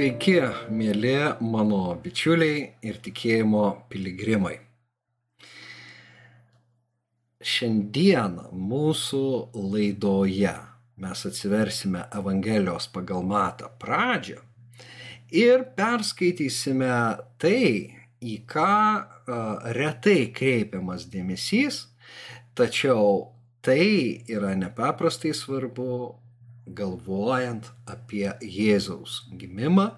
Sveiki, mėly mano bičiuliai ir tikėjimo piligrimai. Šiandieną mūsų laidoje mes atsiversime Evangelijos pagal matą pradžią ir perskaitysime tai, į ką retai kreipiamas dėmesys, tačiau tai yra nepaprastai svarbu galvojant apie Jėzaus gimimą,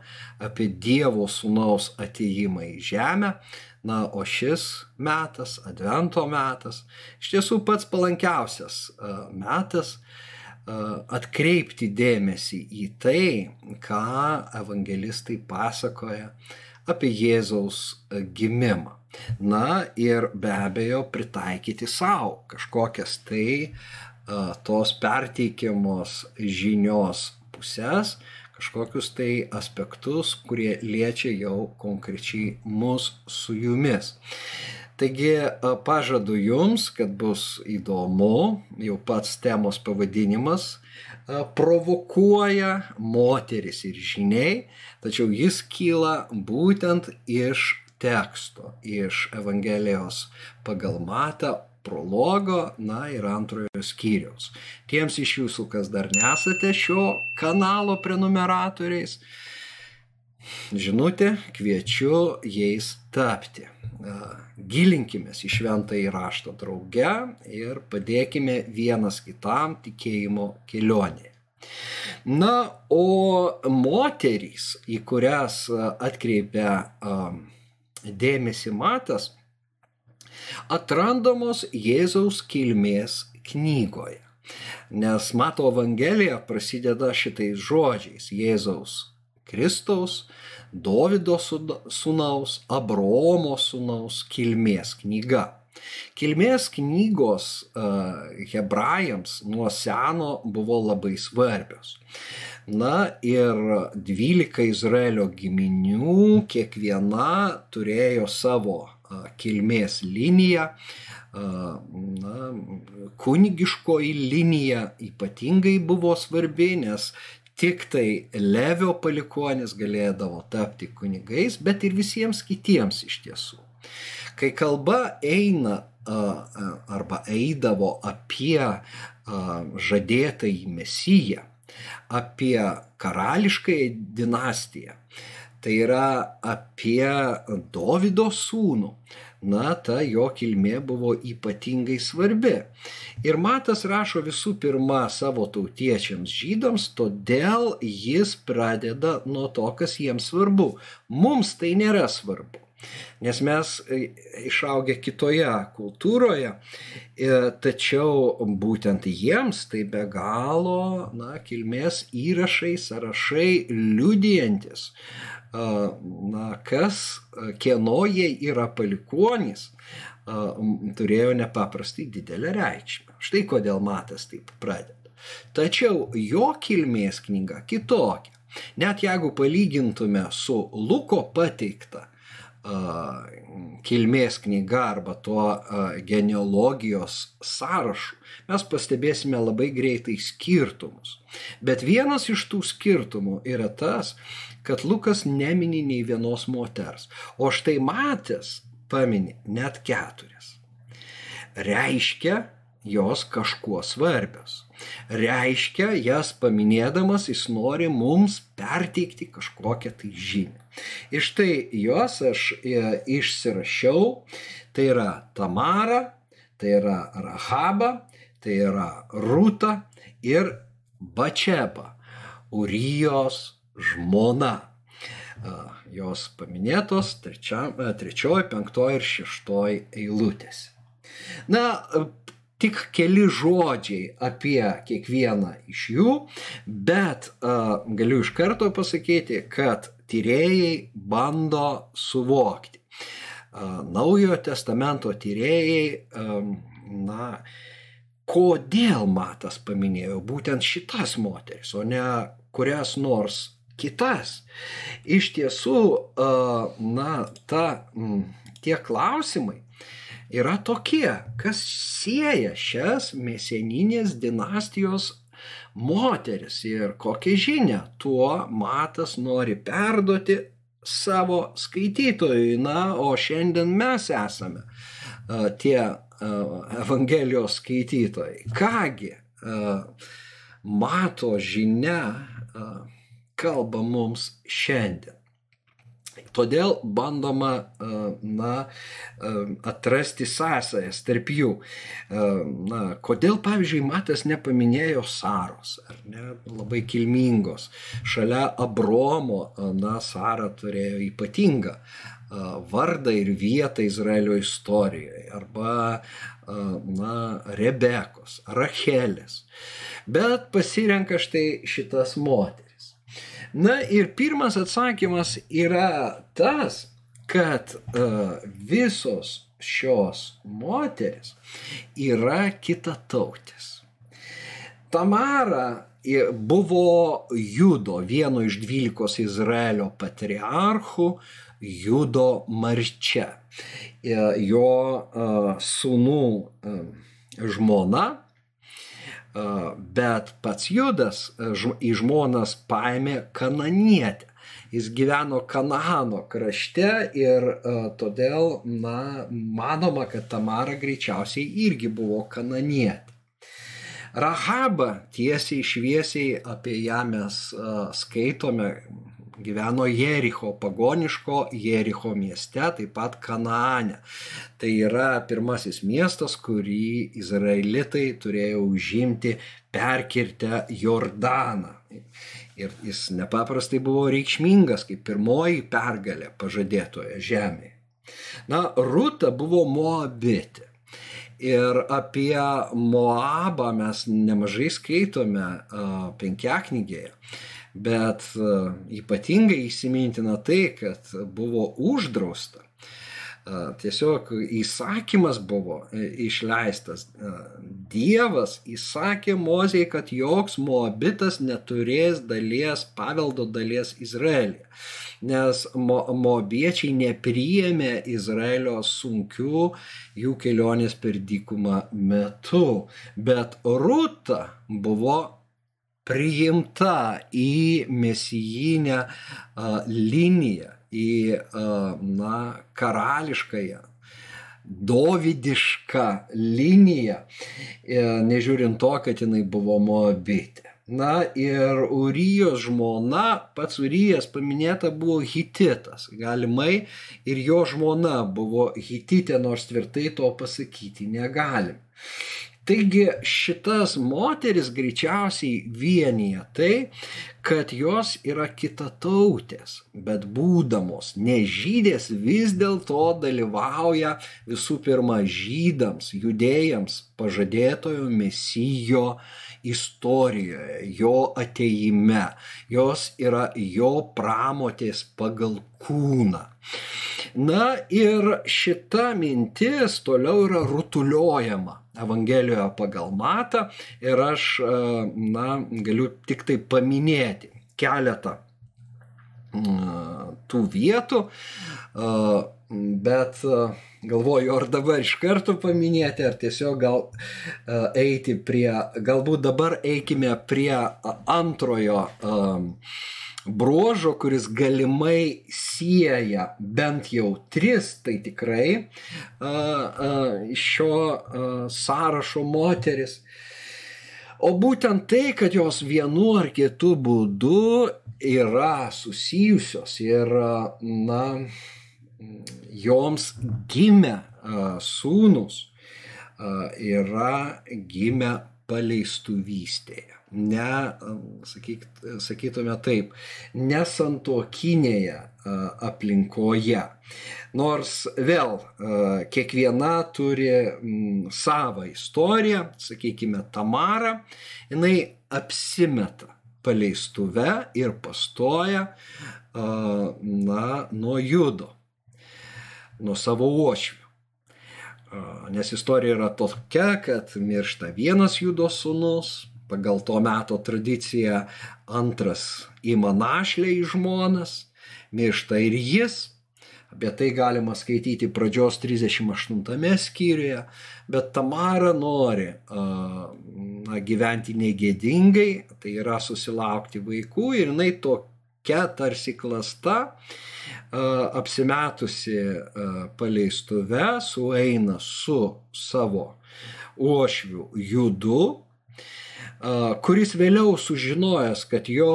apie Dievo sūnaus ateimą į žemę. Na, o šis metas, Advento metas, iš tiesų pats palankiausias metas atkreipti dėmesį į tai, ką evangelistai pasakoja apie Jėzaus gimimą. Na ir be abejo pritaikyti savo kažkokias tai tos perteikiamos žinios pusės, kažkokius tai aspektus, kurie liečia jau konkrečiai mus su jumis. Taigi pažadu jums, kad bus įdomu, jau pats temos pavadinimas provokuoja moteris ir žiniai, tačiau jis kyla būtent iš teksto, iš Evangelijos pagal matą prologo, na ir antrojo skyriaus. Tiems iš jūsų, kas dar nesate šio kanalo prenumeratoriais, žinutė, kviečiu jais tapti. Gilinkime į šventą įraštą drauge ir padėkime vienas kitam tikėjimo kelionėje. Na, o moterys, į kurias atkreipia dėmesį matas, atrandamos Jėzaus kilmės knygoje. Nes Mato Evangelija prasideda šitais žodžiais Jėzaus Kristaus, Dovido sūnaus, Abromo sūnaus kilmės knyga. Kilmės knygos uh, hebrajams nuo seno buvo labai svarbios. Na ir dvylika Izraelio giminių, kiekviena turėjo savo kilmės liniją, na, kunigiškoji linija ypatingai buvo svarbi, nes tik tai Levio palikonis galėdavo tapti kunigais, bet ir visiems kitiems iš tiesų. Kai kalba eina arba eidavo apie žadėtąjį mesiją, apie karališkąją dinastiją, tai yra apie Dovido sūnų. Na, ta jo kilmė buvo ypatingai svarbi. Ir Matas rašo visų pirma savo tautiečiams žydams, todėl jis pradeda nuo to, kas jiems svarbu. Mums tai nėra svarbu. Nes mes e, išaugę kitoje kultūroje, e, tačiau būtent jiems tai be galo, na, kilmės įrašai, sąrašai liudijantis, na, kas, kieno jie yra palikuonys, turėjo nepaprastai didelę reikšmę. Štai kodėl Matas taip pradeda. Tačiau jo kilmės knyga kitokia. Net jeigu palygintume su Luko pateikta kilmės knyga arba tuo genealogijos sąrašu, mes pastebėsime labai greitai skirtumus. Bet vienas iš tų skirtumų yra tas, kad Lukas nemini nei vienos moters, o štai matęs pamini net keturias. Reiškia, jos kažkuo svarbios. Reiškia, jas paminėdamas jis nori mums perteikti kažkokią tai žinią. Iš tai jos aš e, išsirašiau, tai yra Tamara, tai yra Rahaba, tai yra Rūta ir Bačeba, Urijos žmona. Jos paminėtos trečioji, penktoji ir šeštoji eilutėse. Na, tik keli žodžiai apie kiekvieną iš jų, bet uh, galiu iš karto pasakyti, kad tyrėjai bando suvokti. Naujojo testamento tyrėjai, na, kodėl Matas paminėjo būtent šitas moteris, o ne kurias nors kitas. Iš tiesų, na, ta, tie klausimai yra tokie, kas sieja šias mėseninės dinastijos moteris ir kokią žinią tuo matas nori perduoti savo skaitytojui. Na, o šiandien mes esame tie Evangelijos skaitytojai. Kągi mato žinia kalba mums šiandien. Todėl bandoma na, atrasti sąsajas tarp jų. Na, kodėl, pavyzdžiui, Matas nepaminėjo Saros, ar ne, labai kilmingos. Šalia Abromo, na, Sara turėjo ypatingą vardą ir vietą Izraelio istorijoje. Arba, na, Rebekos, Rachelės. Bet pasirenka štai šitas moteris. Na ir pirmas atsakymas yra tas, kad uh, visos šios moteris yra kitatautės. Tamara buvo Judo, vieno iš dvylikos Izraelio patriarchų, Judo marčia. Jo uh, sūnų žmona bet pats Judas į žmonas paėmė kananietę. Jis gyveno Kanano krašte ir uh, todėl, na, manoma, kad Tamara greičiausiai irgi buvo kananietė. Rahaba tiesiai šviesiai apie ją mes uh, skaitome gyveno Jericho, pagoniško Jericho mieste, taip pat Kanaane. Tai yra pirmasis miestas, kurį izraelitai turėjo užimti perkirtę Jordaną. Ir jis nepaprastai buvo reikšmingas kaip pirmoji pergalė pažadėtoje žemėje. Na, Rūta buvo Moabitė. Ir apie Moabą mes nemažai skaitome uh, penkiaknygėje. Bet e, ypatingai įsimintina tai, kad buvo uždrausta. E, tiesiog įsakymas buvo e, išleistas. Dievas įsakė Mozijai, kad joks moabitas neturės dalies, paveldo dalies Izraelį. Nes mo, moabiečiai nepriėmė Izraelio sunkių jų kelionės per dykumą metu. Bet Rūta buvo priimta į mesijinę liniją, į na, karališkąją dovidišką liniją, e, nežiūrint to, kad jinai buvo moabitė. Na ir Urijos žmona, pats Urijas paminėta buvo Hititas. Galimai ir jo žmona buvo Hititė, nors tvirtai to pasakyti negalim. Taigi šitas moteris greičiausiai vienyje tai, kad jos yra kitatautės, bet būdamos nežydės vis dėlto dalyvauja visų pirma žydams, judėjams, pažadėtojo mesijo istorijoje, jo ateime. Jos yra jo pramotės pagal kūną. Na ir šita mintis toliau yra rutuliojama Evangelijoje pagal matą. Ir aš, e, na, galiu tik tai paminėti keletą tų vietų, e, bet e, galvoju, ar dabar iš karto paminėti, ar tiesiog gal eiti prie, galbūt dabar eikime prie antrojo bruožo, kuris galimai sieja bent jau tris, tai tikrai šio sąrašo moteris. O būtent tai, kad jos vienu ar kitu būdu yra susijusios ir, na, joms gimę sūnus yra gimę paleistuvystėje ne, sakyk, sakytume taip, nesantokinėje aplinkoje. Nors vėl kiekviena turi savo istoriją, sakykime, Tamara, jinai apsimeta paleistuve ir pastoja na, nuo judo, nuo savo uošvių. Nes istorija yra tokia, kad miršta vienas judo sūnus, pagal to meto tradiciją antras ima našlę į žmonas, miršta ir jis, Apie tai galima skaityti pradžios 38 skyriuje, bet Tamara nori na, gyventi negėdingai, tai yra susilaukti vaikų ir jinai tokia tarsi klasta, apsimetusi paleistuve, sueina su savo uošviu judu, kuris vėliau sužinojęs, kad jo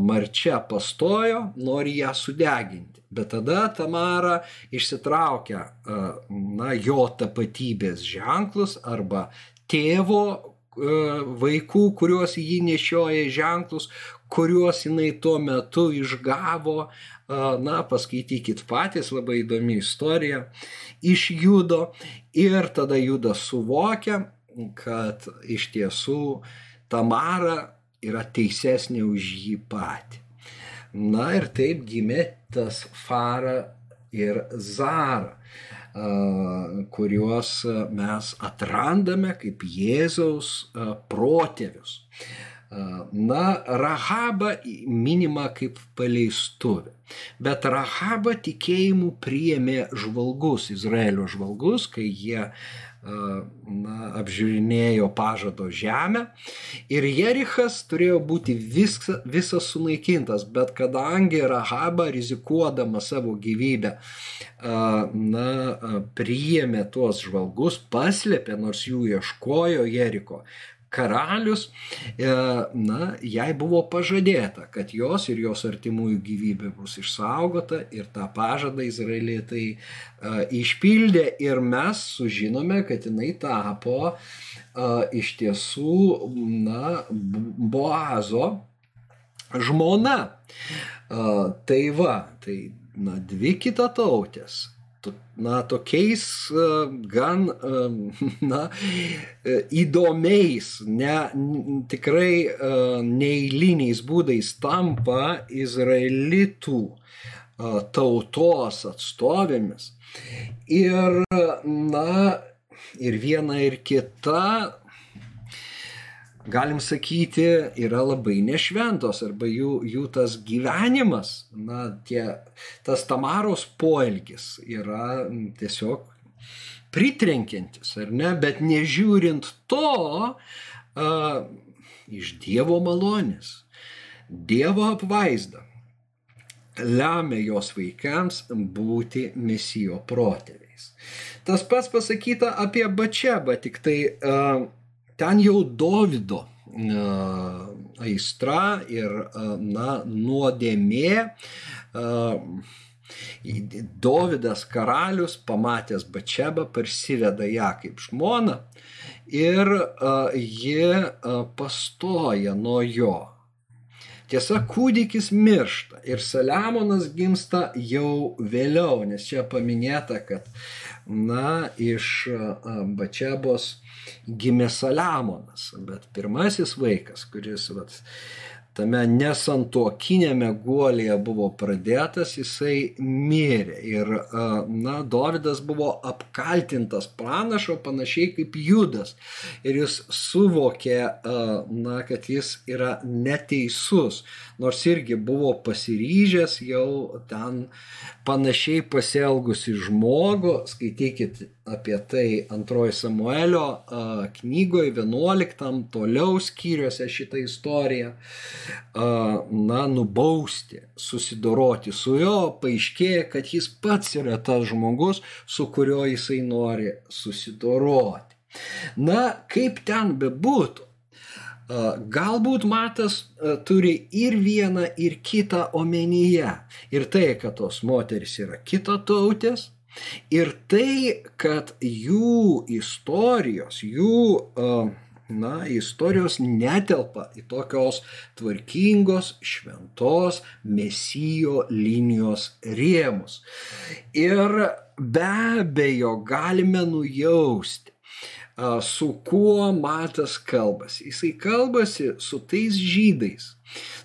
marčia pastojo, nori ją sudeginti. Bet tada Tamara išsitraukia na, jo tapatybės ženklus arba tėvo vaikų, kuriuos jį nešioja ženklus, kuriuos jinai tuo metu išgavo, na, paskaitykit patys, labai įdomi istorija, iš judo. Ir tada judas suvokia, kad iš tiesų Tamara yra teisesnė už jį patį. Na ir taip gimė tas Fara ir Zara, kuriuos mes atrandame kaip Jėzaus protėvius. Na, Rahaba minima kaip paleistuvė, bet Rahaba tikėjimu priėmė žvalgus, Izraelio žvalgus, kai jie uh, na, apžiūrinėjo pažado žemę ir Jerichas turėjo būti visas, visas sunaikintas, bet kadangi Rahaba rizikuodama savo gyvybę na, priėmė tuos žvalgus, paslėpė, nors jų ieškojo Jeriko, karalius, e, na, jai buvo pažadėta, kad jos ir jos artimųjų gyvybė bus išsaugota ir tą pažadą izraelitai e, išpildė ir mes sužinome, kad jinai tapo e, iš tiesų, na, Boazo žmona. Tai va, tai, na, dvi kitatautės na, tokiais e, gan, e, na, e, įdomiais, ne, tikrai neįliniais būdais tampa izraelitų tautos atstovėmis. Ir, na, ir viena ir kita galim sakyti, yra labai nešventos arba jų, jų tas gyvenimas, na, tie, tas Tamaros poelgis yra tiesiog pritrenkiantis, ar ne, bet nežiūrint to, a, iš Dievo malonės, Dievo apvaizda lemia jos vaikams būti mesijo protėviais. Tas pats pasakyta apie Bačebą, tik tai uh, ten jau Dovido e, aistra ir e, na, nuodėmė. E, Dovydas karalius, pamatęs Bačebą, parsiveda ją kaip žmoną ir ji pastoja nuo jo. Tiesa, kūdikis miršta ir Saliamonas gimsta jau vėliau, nes čia paminėta, kad, na, iš Bačebos gimė Saliamonas, bet pirmasis vaikas, kuris vat, tame nesantuokinėme guolėje buvo pradėtas, jisai mirė. Ir, na, Dovydas buvo apkaltintas pranašo panašiai kaip Judas. Ir jis suvokė, na, kad jis yra neteisus, nors irgi buvo pasiryžęs jau ten panašiai pasielgusi žmogų, skaitykit apie tai antroji Samuelio knygoje 11 toliau skyriuose šitą istoriją, na, nubausti, susidoroti su jo, paaiškėja, kad jis pats yra tas žmogus, su kuriuo jisai nori susidoroti. Na, kaip ten bebūtų, Galbūt Matas turi ir vieną, ir kitą omenyje. Ir tai, kad tos moteris yra kito tautės, Ir tai, kad jų istorijos, jų na, istorijos netelpa į tokios tvarkingos, šventos mesijo linijos rėmus. Ir be abejo galime nujausti, su kuo Matas kalbasi. Jisai kalbasi su tais žydais,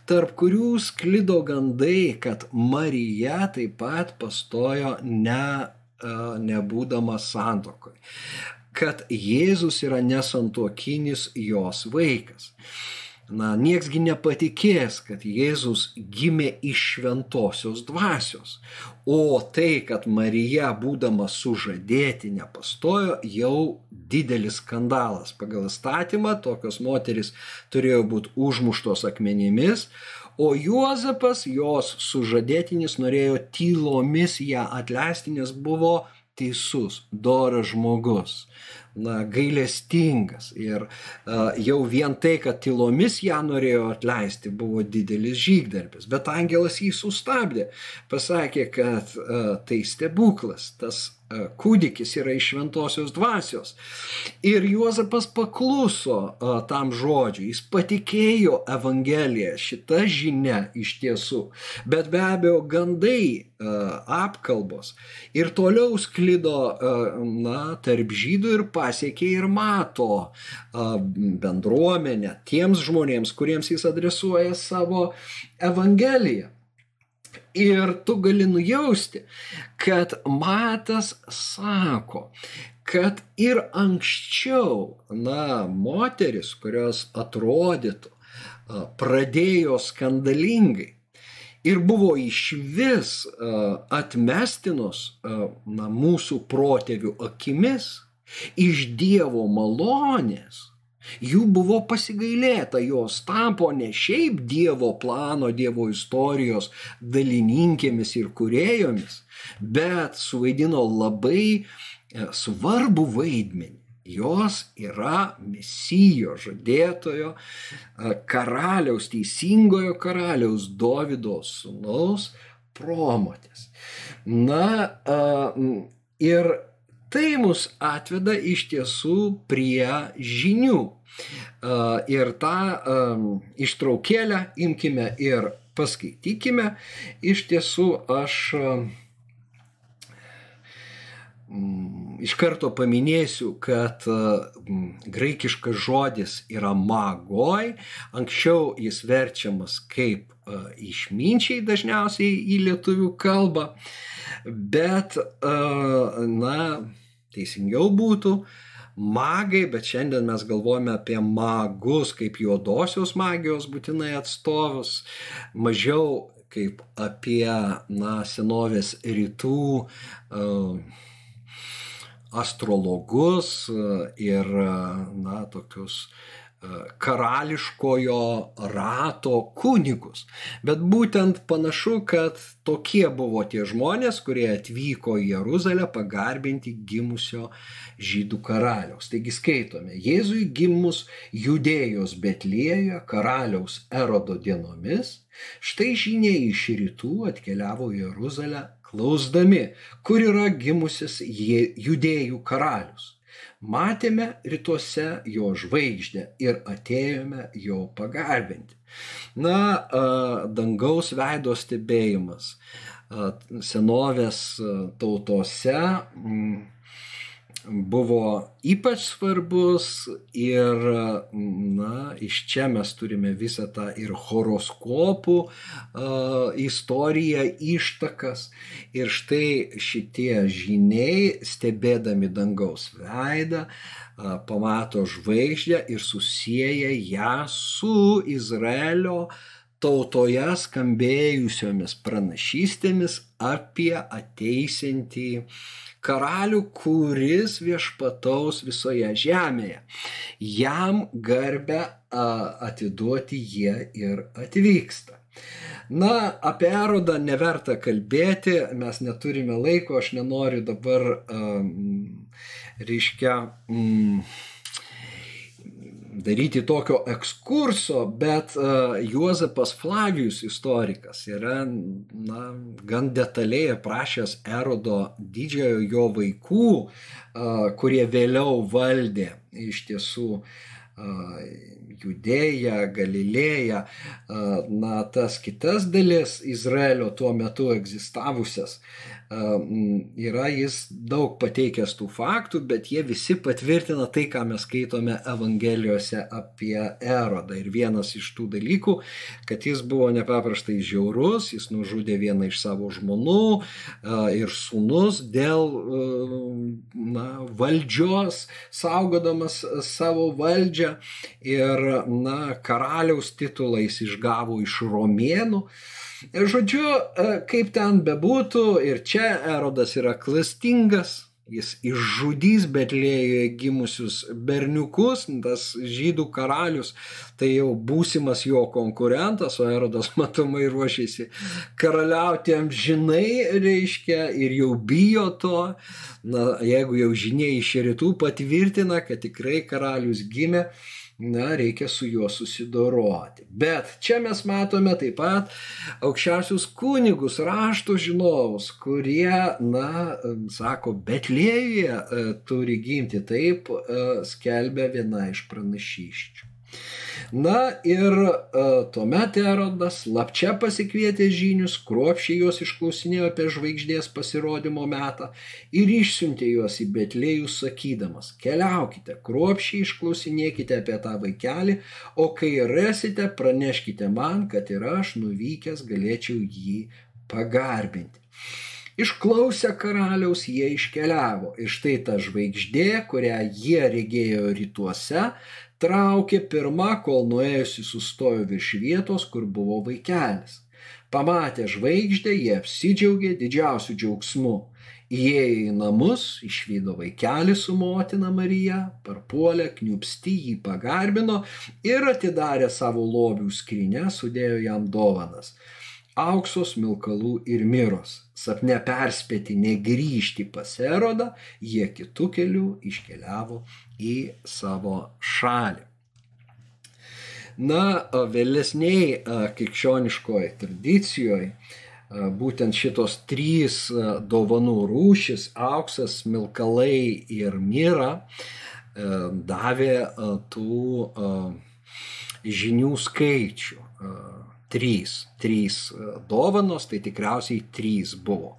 tarp kurių sklido gandai, kad Marija taip pat pastojo ne nebūdamas santokoje. Kad Jėzus yra nesantokinis jos vaikas. Na, nieksgi nepatikės, kad Jėzus gimė iš šventosios dvasios. O tai, kad Marija, būdama sužadėti, nepastojo, jau didelis skandalas. Pagal statymą tokios moteris turėjo būti užmuštos akmenimis, o Juozapas, jos sužadėtinis, norėjo tylomis ją atleisti, nes buvo teisus, doras žmogus na, gailestingas. Ir jau vien tai, kad tylomis ją norėjo atleisti, buvo didelis žygdarbis. Bet angelas jį sustabdė, pasakė, kad tai stebuklas, tas kūdikis yra iš šventosios dvasios. Ir Juozapas pakluso e, tam žodžiui, jis patikėjo Evangeliją, šita žinia iš tiesų. Bet be abejo, gandai, e, apkalbos ir toliau sklido na, tarp žydų ir pasiekė ir mato bendruomenę tiems žmonėms, kuriems jis adresuoja savo Evangeliją. Ir tu gali nujausti, kad Matas sako, kad ir anksčiau, na, moteris, kurios atrodytų, pradėjo skandalingai ir buvo iš vis atmestinos na, mūsų protėvių akimis iš Dievo malonės Jų buvo pasigailėta, jos tapo ne šiaip Dievo plano, Dievo istorijos dalininkėmis ir kurėjomis, bet suvaidino labai e, svarbų vaidmenį. Jos yra mesijo žadėtojo e, karaliaus, teisingojo karaliaus Davido sūnaus promotės. Na e, ir tai mus atveda iš tiesų prie žinių. Ir tą ištraukėlę imkime ir paskaitykime. Iš tiesų aš iš karto paminėsiu, kad graikiškas žodis yra magoj, anksčiau jis verčiamas kaip išminčiai dažniausiai į lietuvių kalbą, bet, na, teisingiau būtų. Magai, bet šiandien mes galvojame apie magus kaip juodosios magijos būtinai atstovus, mažiau kaip apie na, senovės rytų uh, astrologus ir na, tokius karališkojo rato kunigus. Bet būtent panašu, kad tokie buvo tie žmonės, kurie atvyko į Jeruzalę pagarbinti gimusio žydų karaliaus. Taigi skaitome, Jėzui gimus judėjos Betlėje karaliaus Erodo dienomis, štai žiniai iš rytų atkeliavo į Jeruzalę klausdami, kur yra gimusis judėjų karalius matėme rytuose jo žvaigždę ir atėjome jo pagarbinti. Na, dangaus veido stebėjimas senovės tautose buvo ypač svarbus ir, na, iš čia mes turime visą tą ir horoskopų uh, istoriją, ištakas. Ir štai šitie žiniai, stebėdami dangaus veidą, uh, pamato žvaigždę ir susiję ją su Izraelio tautoje skambėjusiomis pranašystėmis apie ateisintį karalių, kuris viešpataus visoje žemėje. Jam garbę atiduoti jie ir atvyksta. Na, apie erodą neverta kalbėti, mes neturime laiko, aš nenoriu dabar, um, reiškia, um, daryti tokio ekskurso, bet uh, Juozapas Flavijus istorikas yra na, gan detaliai aprašęs Erodo didžiojo jo vaikų, uh, kurie vėliau valdė iš tiesų Judėją, Galilėją, uh, na, tas kitas dalis Izraelio tuo metu egzistavusias. Yra jis daug pateikęs tų faktų, bet jie visi patvirtina tai, ką mes skaitome Evangelijose apie Erodą. Ir vienas iš tų dalykų, kad jis buvo nepaprastai žiaurus, jis nužudė vieną iš savo žmonų ir sūnus dėl na, valdžios, saugodamas savo valdžią ir na, karaliaus titulais išgavo iš romėnų. Žodžiu, e, kaip ten bebūtų, ir čia Erodas yra klastingas, jis išžudys Betlėjoje gimusius berniukus, tas žydų karalius, tai jau būsimas jo konkurentas, o Erodas matomai ruošiasi karaliauti amžinai, reiškia, ir jau bijo to. Na, jeigu jau žinia iš rytų patvirtina, kad tikrai karalius gimė, na, reikia su juo susidoroti. Bet čia mes matome taip pat aukščiausius kunigus, rašto žinovus, kurie, na, sako, Betlėjuje e, turi gimti, taip e, skelbia viena iš pranašyščių. Na ir e, tuomet Erodas lapčia pasikvietė žinius, kruopšiai juos išklausinėjo apie žvaigždės pasirodymo metą ir išsiuntė juos į Betlėjų sakydamas, keliaukite, kruopšiai išklausinėkite apie tą vaikelį, o kai rasite, praneškite man, kad ir aš nuvykęs galėčiau jį pagarbinti. Išklausę karaliaus jie iškeliavo ir štai ta žvaigždė, kurią jie regėjo rytuose, traukė pirma, kol nuėjusi sustojo virš vietos, kur buvo vaikelis. Pamatę žvaigždę, jie apsidžiaugė didžiausiu džiaugsmu. Įėjo į namus, išvydo vaikelį su motina Marija, parpuolė, kniupsti jį pagarbino ir atidarė savo lobių skrinę, sudėjo jam dovanas auksos, milkalų ir miros. Sapne perspėti negrįžti pas erodą, jie kitų kelių iškeliavo į savo šalį. Na, vėlesniai krikščioniškoje tradicijoje būtent šitos trys dovanų rūšis - auksas, milkalai ir myra - davė tų žinių skaičių trys. Trys e, dovanos, tai tikriausiai trys buvo.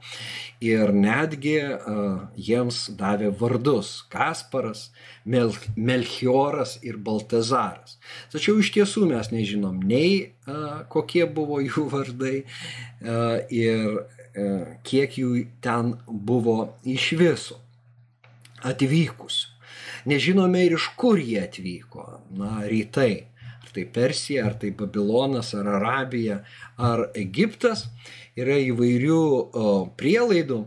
Ir netgi uh, jiems davė vardus - Kasparas, Mel Melchioras ir Baltazaras. Tačiau iš tiesų mes nežinom nei uh, kokie buvo jų vardai uh, ir kiek jų ten buvo iš viso atvykusių. Nežinome ir iš kur jie atvyko. Na, rytai tai Persija, ar tai Babilonas, ar Arabija, ar Egiptas. Yra įvairių prielaidų.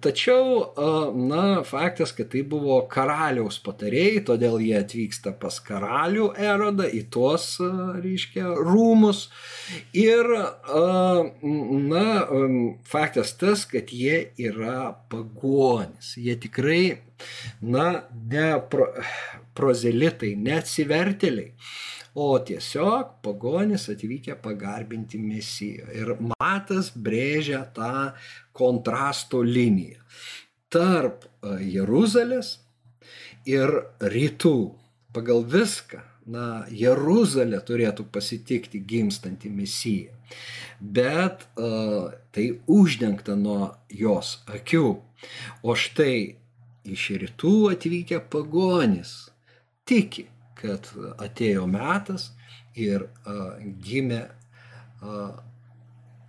Tačiau, na, faktas, kad tai buvo karaliaus patarėjai, todėl jie atvyksta pas karalių erodą į tuos, reiškia, rūmus. Ir, na, faktas tas, kad jie yra pagonis. Jie tikrai, na, ne pro, prozelitai, neatsivertėliai o tiesiog pagonis atvykę pagarbinti mesijo. Ir matas brėžia tą kontrasto liniją tarp e, Jeruzalės ir rytų. Pagal viską, na, Jeruzalė turėtų pasitikti gimstantį mesiją. Bet uh, tai uždengta nuo jos akių. O štai iš rytų atvykę pagonis tiki kad atėjo metas ir a, gimė a,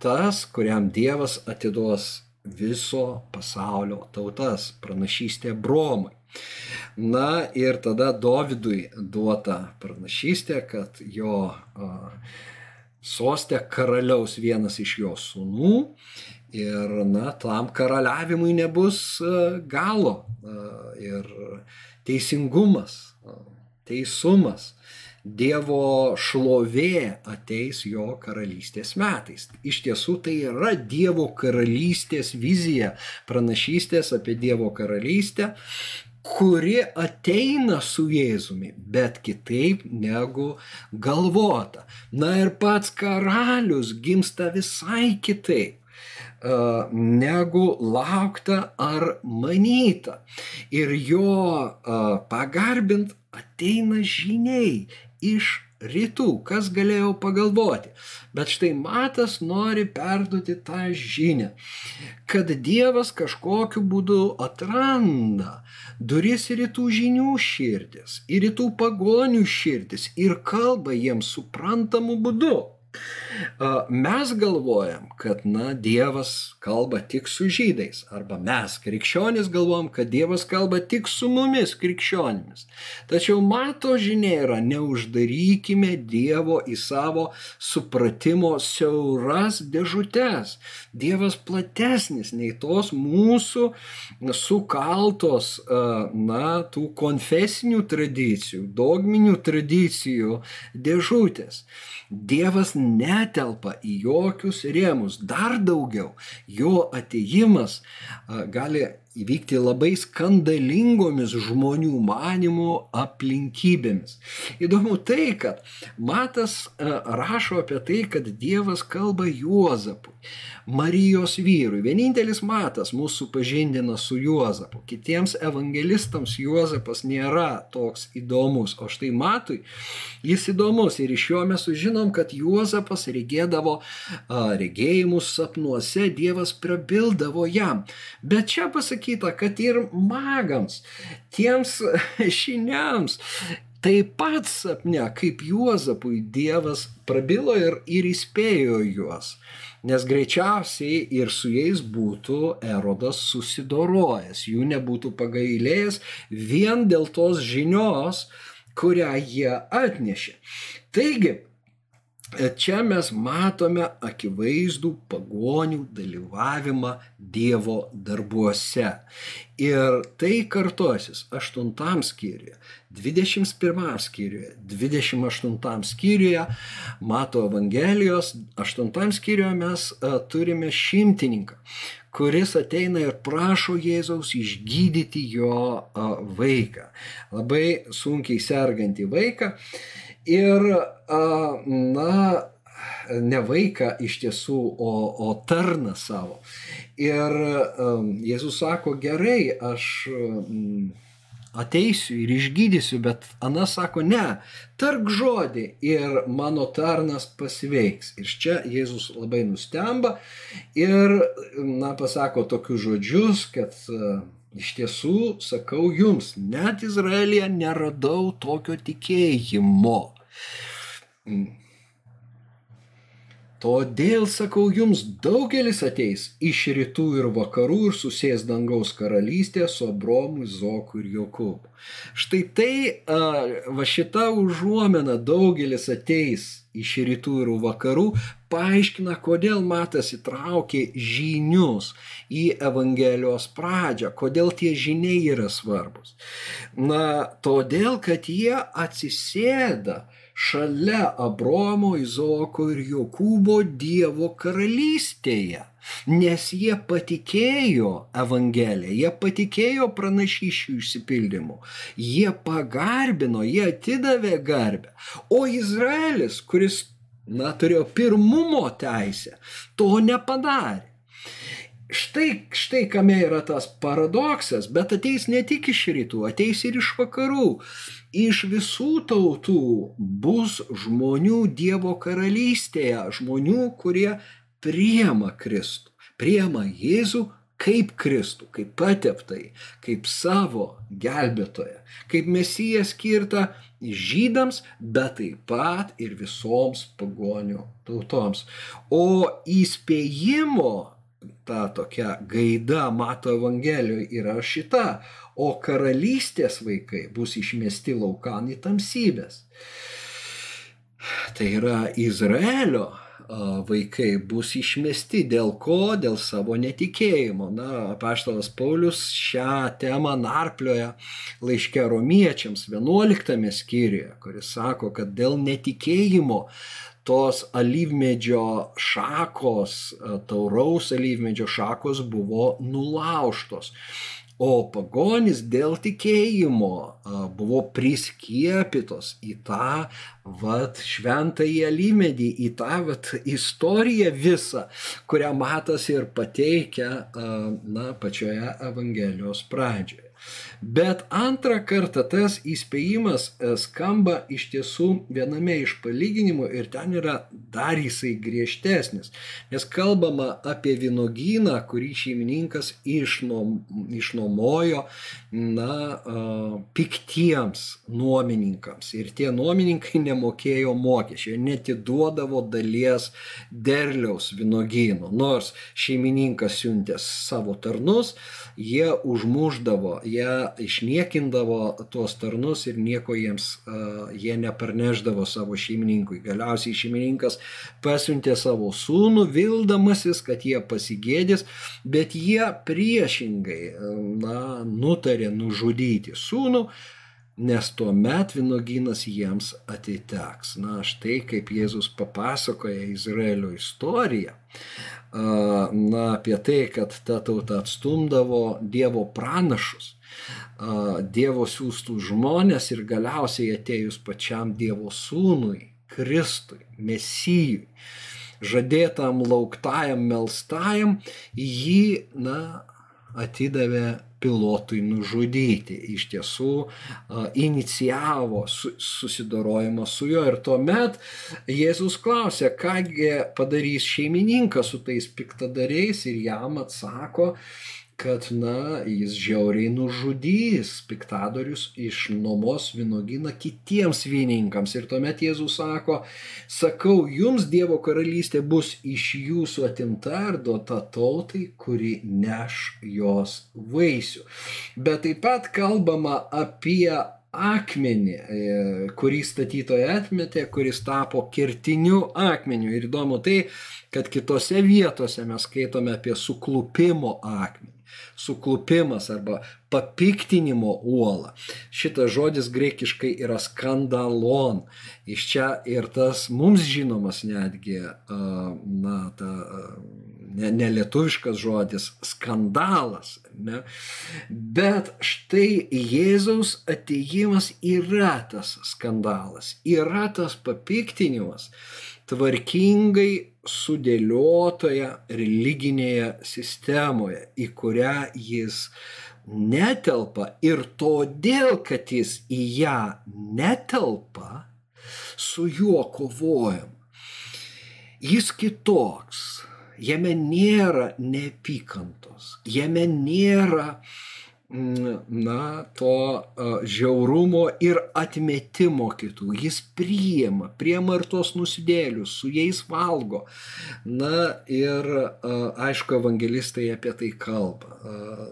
tas, kuriam Dievas atiduos viso pasaulio tautas, pranašystė bromai. Na ir tada Dovydui duota pranašystė, kad jo a, sostė karaliaus vienas iš jo sūnų ir na, tam karaliavimui nebus galo ir teisingumas teisumas, Dievo šlovė ateis jo karalystės metais. Iš tiesų tai yra Dievo karalystės vizija, pranašystės apie Dievo karalystę, kuri ateina su Jėzumi, bet kitaip negu galvota. Na ir pats karalius gimsta visai kitaip negu laukta ar manyta. Ir jo pagarbint ateina žiniai iš rytų, kas galėjo pagalvoti. Bet štai Matas nori perduoti tą žinę, kad Dievas kažkokiu būdu atranda duris į rytų žinių širdis, į rytų pagonių širdis ir kalba jiems suprantamu būdu. Mes galvojam, kad, na, Dievas kalba tik su žydais, arba mes, krikščionys, galvojam, kad Dievas kalba tik su mumis, krikščionimis. Tačiau mato žinia yra, neuždarykime Dievo į savo supratimo siauras dėžutės. Dievas platesnis nei tos mūsų sukaltos, na, tų konfesinių tradicijų, dogminių tradicijų dėžutės. Dievas netelpa į jokius rėmus. Dar daugiau, jo ateimas gali įvykti labai skandalingomis žmonių manimų aplinkybėmis. Įdomu tai, kad Matas rašo apie tai, kad Dievas kalba Juozapui. Marijos vyrui. Vienintelis matas mūsų pažindina su Juozapu. Kitiems evangelistams Juozapas nėra toks įdomus, o štai matui jis įdomus ir iš jo mes sužinom, kad Juozapas regėdavo a, regėjimus sapnuose, Dievas prabildavo jam. Bet čia pasakyta, kad ir magams, tiems šiniams, taip pat sapne, kaip Juozapui Dievas prabilo ir, ir įspėjo juos nes greičiausiai ir su jais būtų erodas susidorojęs, jų nebūtų pagailėjęs vien dėl tos žinios, kurią jie atnešė. Taigi, Čia mes matome akivaizdų pagonių dalyvavimą Dievo darbuose. Ir tai kartosis 8 skyriuje, 21 skyriuje, 28 skyriuje, mato Evangelijos, 8 skyriuje mes turime šimtininką, kuris ateina ir prašo Jėzaus išgydyti jo vaiką, labai sunkiai sergantį vaiką. Ir, na, ne vaiką iš tiesų, o, o tarną savo. Ir Jėzus sako, gerai, aš ateisiu ir išgydysiu, bet Ana sako, ne, tark žodį ir mano tarnas pasveiks. Ir čia Jėzus labai nustemba ir, na, pasako tokius žodžius, kad Iš tiesų, sakau jums, net Izraelija neradau tokio tikėjimo. Todėl sakau jums, daugelis ateis iš rytų ir vakarų ir susės dangaus karalystė su Abromu, Zoku ir Jokūbu. Štai tai, va šita užuomena daugelis ateis iš rytų ir vakarų, paaiškina, kodėl Matas įtraukė žinius į Evangelijos pradžią, kodėl tie žiniai yra svarbus. Na, todėl, kad jie atsisėda šalia Abromo, Izoko ir Jokūbo Dievo karalystėje. Nes jie patikėjo Evangeliją, jie patikėjo pranašyšių išsipildymu, jie pagarbino, jie atidavė garbę. O Izraelis, kuris, na, turėjo pirmumo teisę, to nepadarė. Štai, štai kame yra tas paradoksas, bet ateis ne tik iš rytų, ateis ir iš vakarų iš visų tautų bus žmonių Dievo karalystėje, žmonių, kurie priema Kristų, priema Jėzų kaip Kristų, kaip pateptai, kaip savo gelbėtoją, kaip mesiją skirtą žydams, bet taip pat ir visoms pagonių tautoms. O įspėjimo ta tokia gaida mato Evangelijoje yra šita, o karalystės vaikai bus išmesti laukan į tamsybės. Tai yra Izraelio vaikai bus išmesti dėl ko? Dėl savo netikėjimo. Na, apaštalas Paulius šią temą narplioja laiške romiečiams 11 skyriuje, kuris sako, kad dėl netikėjimo tos alyvmedžio šakos, tauraus alyvmedžio šakos buvo nulauštos. O pagonys dėl tikėjimo buvo priskiepytos į tą vat, šventąjį alimedį, į tą vat, istoriją visą, kurią matas ir pateikia na, pačioje Evangelijos pradžioje. Bet antrą kartą tas įspėjimas e, skamba iš tiesų viename iš palyginimų ir ten yra dar jisai griežtesnis. Nes kalbama apie vynogyną, kurį šeimininkas išnom, išnuomojo na, piktiems nuomininkams. Ir tie nuomininkai nemokėjo mokesčių, netiduodavo dalies derliaus vynogynų. Nors šeimininkas siuntė savo tarnus, jie užmuždavo, jie išniekindavo tuos tarnus ir nieko jiems jie neparneždavo savo šeimininkui. Galiausiai šeimininkas pasiuntė savo sūnų, vildamasis, kad jie pasigėdės, bet jie priešingai na, nutarė nužudyti sūnų, nes tuo met vynogynas jiems atiteks. Na, štai kaip Jėzus papasakoja Izraelio istoriją, na, apie tai, kad ta tauta atstumdavo Dievo pranašus, Dievo siūstų žmonės ir galiausiai atėjus pačiam Dievo sūnui, Kristui, Mesijui, žadėtam lauktajam melstajam, jį, na, atidavė pilotui nužudyti. Iš tiesų inicijavo susidorojimą su juo ir tuomet Jėzus klausė, kągi padarys šeimininkas su tais piktadariais ir jam atsako, kad, na, jis žiauriai nužudys piktadorius iš nuomos vynogyną kitiems vynininkams. Ir tuomet Jėzus sako, sakau, jums Dievo karalystė bus iš jūsų atimta ir duota tautai, kuri neš jos vaisių. Bet taip pat kalbama apie akmenį, e, kurį statytoje atmetė, kuris tapo kertiniu akmeniu. Ir įdomu tai, kad kitose vietose mes skaitome apie suklupimo akmenį suklupimas arba papiktinimo uola. Šitas žodis greikiškai yra skandalon. Iš čia ir tas mums žinomas netgi, na, ta nelietuviškas žodis skandalas. Ne? Bet štai Jėzaus ateimas yra tas skandalas, yra tas papiktinimas tvarkingai sudėliotoje religinėje sistemoje, į kurią jis netelpa ir todėl, kad jis į ją netelpa, su juo kovojam. Jis kitoks, jame nėra neapykantos, jame nėra uh, na, to žiaurumo ir atmetimo kitų. Jis priima, priima ir tos nusidėlius, su jais valgo. Na ir aišku, evangelistai apie tai kalba.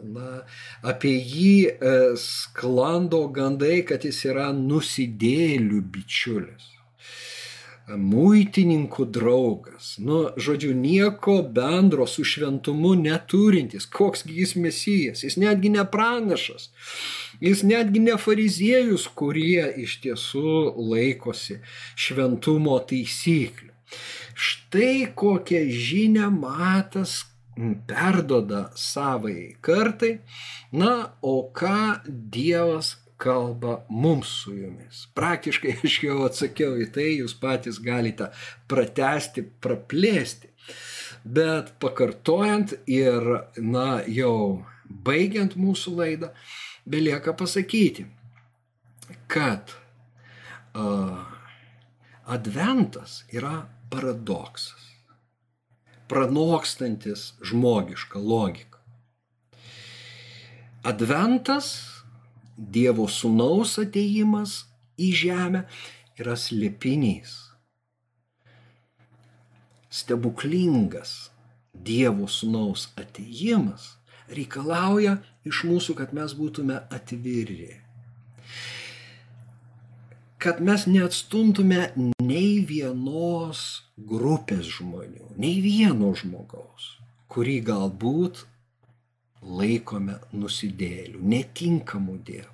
Na, apie jį e, sklando gandai, kad jis yra nusidėlių bičiulis muitininkų draugas. Nu, žodžiu, nieko bendro su šventumu neturintis. Koks jis mesijas, jis netgi ne pranašas, jis netgi ne fariziejus, kurie iš tiesų laikosi šventumo taisyklių. Štai kokią žinę matas perdoda savai kartai, na, o ką Dievas kalba mums su jumis. Praktiškai aš jau atsakiau į tai, jūs patys galite pratesti, praplėsti. Bet pakartojant ir, na, jau baigiant mūsų laidą, belieka pasakyti, kad uh, adventas yra paradoksas, pranokstantis žmogišką logiką. Adventas Dievo sunaus ateimas į žemę yra slėpinys. Stebuklingas Dievo sunaus ateimas reikalauja iš mūsų, kad mes būtume atviri. Kad mes neatstumtume nei vienos grupės žmonių, nei vieno žmogaus, kurį galbūt laikome nusidėlių, netinkamų dievų.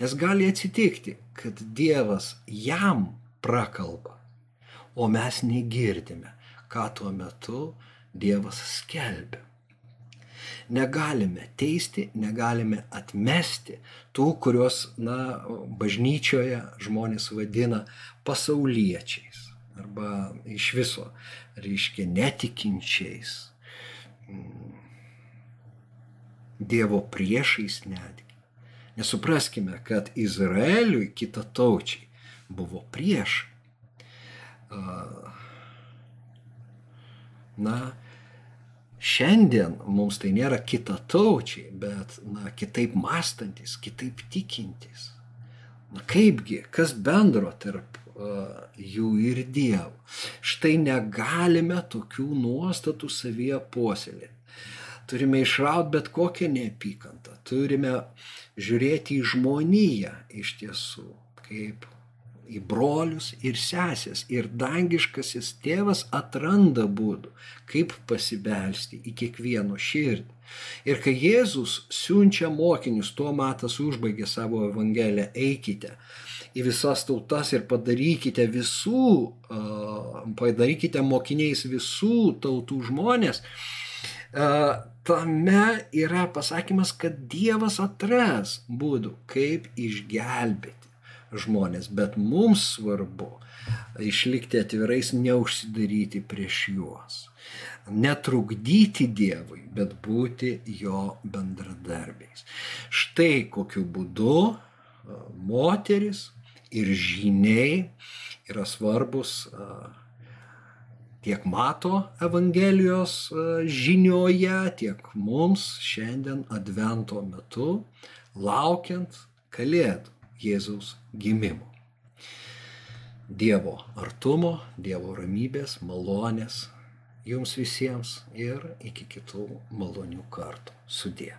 Nes gali atsitikti, kad Dievas jam prakalba, o mes negirdime, ką tuo metu Dievas skelbia. Negalime teisti, negalime atmesti tų, kuriuos, na, bažnyčioje žmonės vadina pasauliečiais arba iš viso, reiškia, netikinčiais Dievo priešais netgi. Nesupraskime, kad Izraeliui kitataučiai buvo priešai. Na, šiandien mums tai nėra kitataučiai, bet na, kitaip mąstantis, kitaip tikintis. Na kaipgi, kas bendro tarp uh, jų ir Dievo. Štai negalime tokių nuostatų savyje puoselėti. Turime išrauti bet kokią neapykantą. Turime žiūrėti į žmoniją iš tiesų, kaip į brolius ir sesės. Ir dangiškasis tėvas atranda būdų, kaip pasibelsti į kiekvieno širdį. Ir kai Jėzus siunčia mokinius, tuo matas užbaigė savo evangeliją, eikite į visas tautas ir padarykite visų, padarykite mokiniais visų tautų žmonės, tame yra pasakymas, kad Dievas atras būdų, kaip išgelbėti žmonės, bet mums svarbu išlikti atvirais, neužsidaryti prieš juos netrukdyti Dievui, bet būti jo bendradarbiais. Štai kokiu būdu moteris ir žiniai yra svarbus tiek mato Evangelijos žinioje, tiek mums šiandien Advento metu, laukiant Kalėdų Jėzaus gimimo. Dievo artumo, Dievo ramybės, malonės jums visiems ir iki kitų malonių kartų. Sudė.